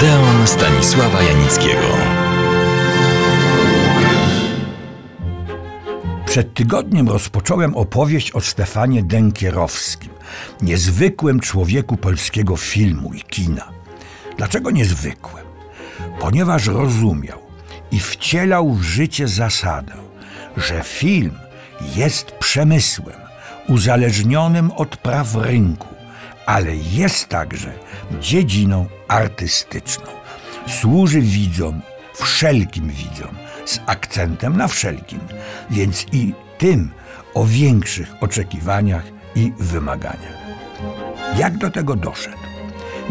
Odeon Stanisława Janickiego. Przed tygodniem rozpocząłem opowieść o Stefanie Denkierowskim, niezwykłym człowieku polskiego filmu i kina. Dlaczego niezwykłym? Ponieważ rozumiał i wcielał w życie zasadę, że film jest przemysłem uzależnionym od praw rynku, ale jest także dziedziną artystyczną. Służy widzom, wszelkim widzom, z akcentem na wszelkim, więc i tym o większych oczekiwaniach i wymaganiach. Jak do tego doszedł?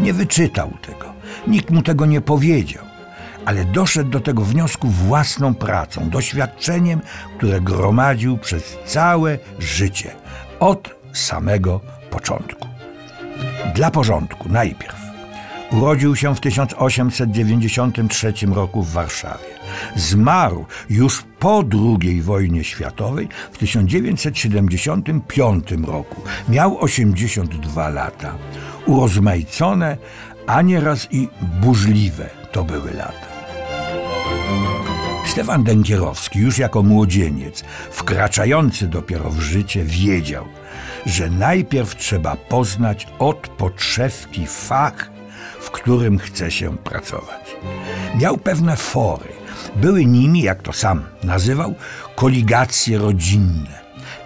Nie wyczytał tego, nikt mu tego nie powiedział, ale doszedł do tego wniosku własną pracą, doświadczeniem, które gromadził przez całe życie, od samego początku. Dla porządku najpierw. Urodził się w 1893 roku w Warszawie. Zmarł już po II wojnie światowej w 1975 roku. Miał 82 lata. Urozmaicone, a nieraz i burzliwe to były lata. Stefan Dękierowski już jako młodzieniec, wkraczający dopiero w życie, wiedział, że najpierw trzeba poznać od podszewki fach, w którym chce się pracować. Miał pewne fory. Były nimi, jak to sam nazywał, koligacje rodzinne.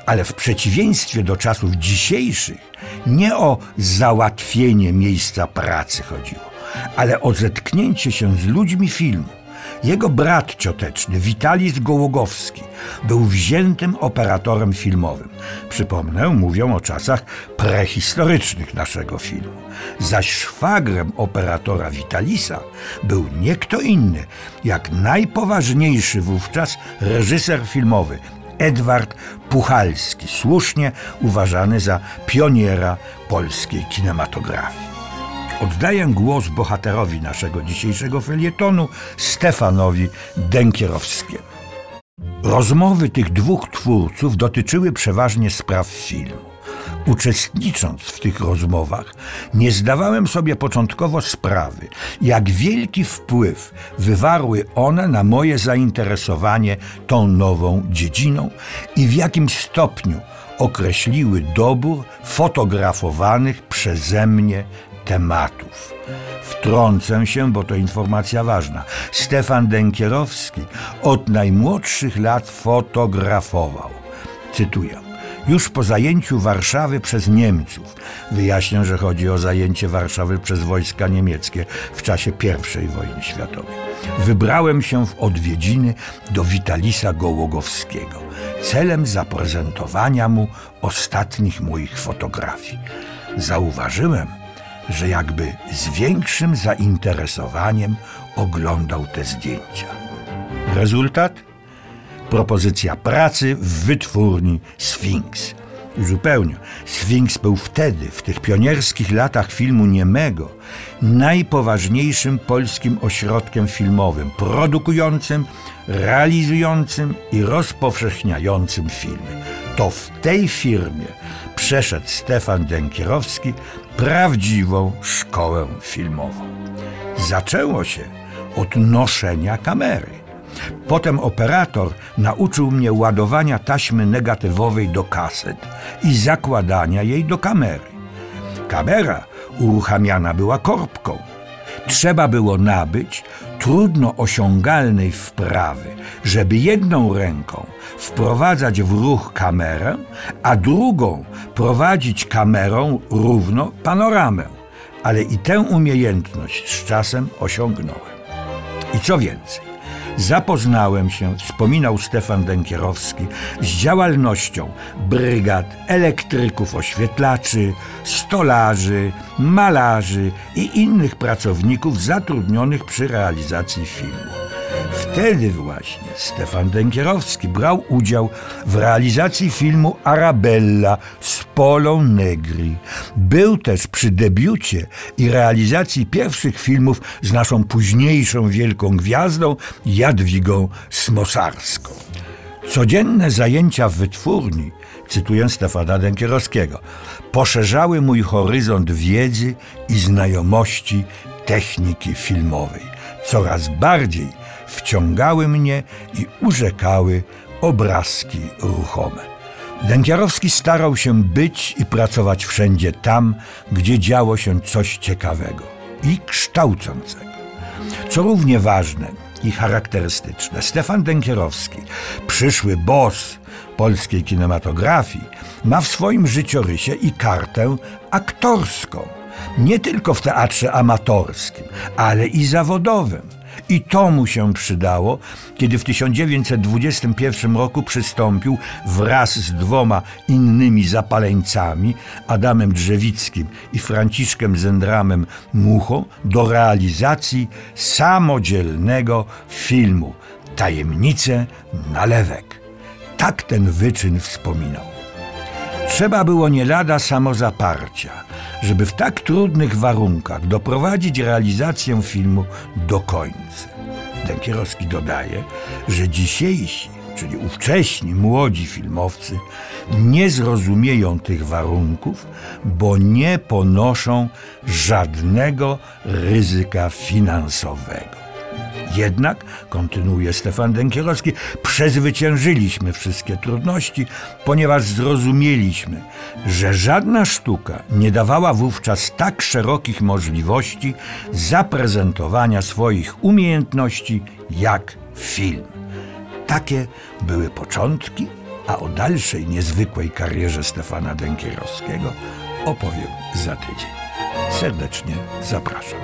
Ale w przeciwieństwie do czasów dzisiejszych, nie o załatwienie miejsca pracy chodziło, ale o zetknięcie się z ludźmi filmu jego brat cioteczny, Witalis Gołogowski, był wziętym operatorem filmowym. Przypomnę, mówią o czasach prehistorycznych naszego filmu. Zaś szwagrem operatora Vitalisa był nie kto inny, jak najpoważniejszy wówczas reżyser filmowy Edward Puchalski, słusznie uważany za pioniera polskiej kinematografii. Oddaję głos bohaterowi naszego dzisiejszego felietonu, Stefanowi Denkierowskiemu. Rozmowy tych dwóch twórców dotyczyły przeważnie spraw filmu. Uczestnicząc w tych rozmowach, nie zdawałem sobie początkowo sprawy, jak wielki wpływ wywarły one na moje zainteresowanie tą nową dziedziną i w jakim stopniu określiły dobór fotografowanych przeze mnie tematów. Wtrącę się, bo to informacja ważna. Stefan Denkierowski od najmłodszych lat fotografował. Cytuję. Już po zajęciu Warszawy przez Niemców, wyjaśnię, że chodzi o zajęcie Warszawy przez wojska niemieckie w czasie I wojny światowej, wybrałem się w odwiedziny do Witalisa Gołogowskiego celem zaprezentowania mu ostatnich moich fotografii. Zauważyłem, że jakby z większym zainteresowaniem oglądał te zdjęcia. Rezultat? Propozycja pracy w wytwórni Sphinx. Zupełnie. Sphinx był wtedy, w tych pionierskich latach filmu niemego, najpoważniejszym polskim ośrodkiem filmowym, produkującym, realizującym i rozpowszechniającym filmy. To w tej firmie przeszedł Stefan Denkierowski prawdziwą szkołę filmową. Zaczęło się od noszenia kamery. Potem operator nauczył mnie ładowania taśmy negatywowej do kaset i zakładania jej do kamery. Kamera uruchamiana była korbką. Trzeba było nabyć trudno osiągalnej wprawy, żeby jedną ręką wprowadzać w ruch kamerę, a drugą prowadzić kamerą równo panoramę. Ale i tę umiejętność z czasem osiągnąłem. I co więcej, zapoznałem się, wspominał Stefan Denkierowski, z działalnością brygad elektryków, oświetlaczy, stolarzy, malarzy i innych pracowników zatrudnionych przy realizacji filmu. Wtedy właśnie Stefan Denkierowski brał udział w realizacji filmu Arabella z Polą Negri. Był też przy debiucie i realizacji pierwszych filmów z naszą późniejszą wielką gwiazdą Jadwigą Smosarską. Codzienne zajęcia w wytwórni, cytuję Stefana Denkierowskiego, poszerzały mój horyzont wiedzy i znajomości techniki filmowej. Coraz bardziej wciągały mnie i urzekały obrazki ruchome. Dękiarowski starał się być i pracować wszędzie tam, gdzie działo się coś ciekawego i kształcącego. Co równie ważne i charakterystyczne, Stefan Dękierowski, przyszły boss polskiej kinematografii, ma w swoim życiorysie i kartę aktorską. Nie tylko w teatrze amatorskim, ale i zawodowym. I to mu się przydało, kiedy w 1921 roku przystąpił wraz z dwoma innymi zapaleńcami, Adamem Drzewickim i Franciszkiem Zendramem Muchą, do realizacji samodzielnego filmu Tajemnice nalewek. Tak ten wyczyn wspominał. Trzeba było nie lada samozaparcia, żeby w tak trudnych warunkach doprowadzić realizację filmu do końca. Dękierowski dodaje, że dzisiejsi, czyli ówcześni młodzi filmowcy nie zrozumieją tych warunków, bo nie ponoszą żadnego ryzyka finansowego. Jednak, kontynuuje Stefan Dękierowski, przezwyciężyliśmy wszystkie trudności, ponieważ zrozumieliśmy, że żadna sztuka nie dawała wówczas tak szerokich możliwości zaprezentowania swoich umiejętności jak film. Takie były początki, a o dalszej niezwykłej karierze Stefana Dękierowskiego opowiem za tydzień. Serdecznie zapraszam.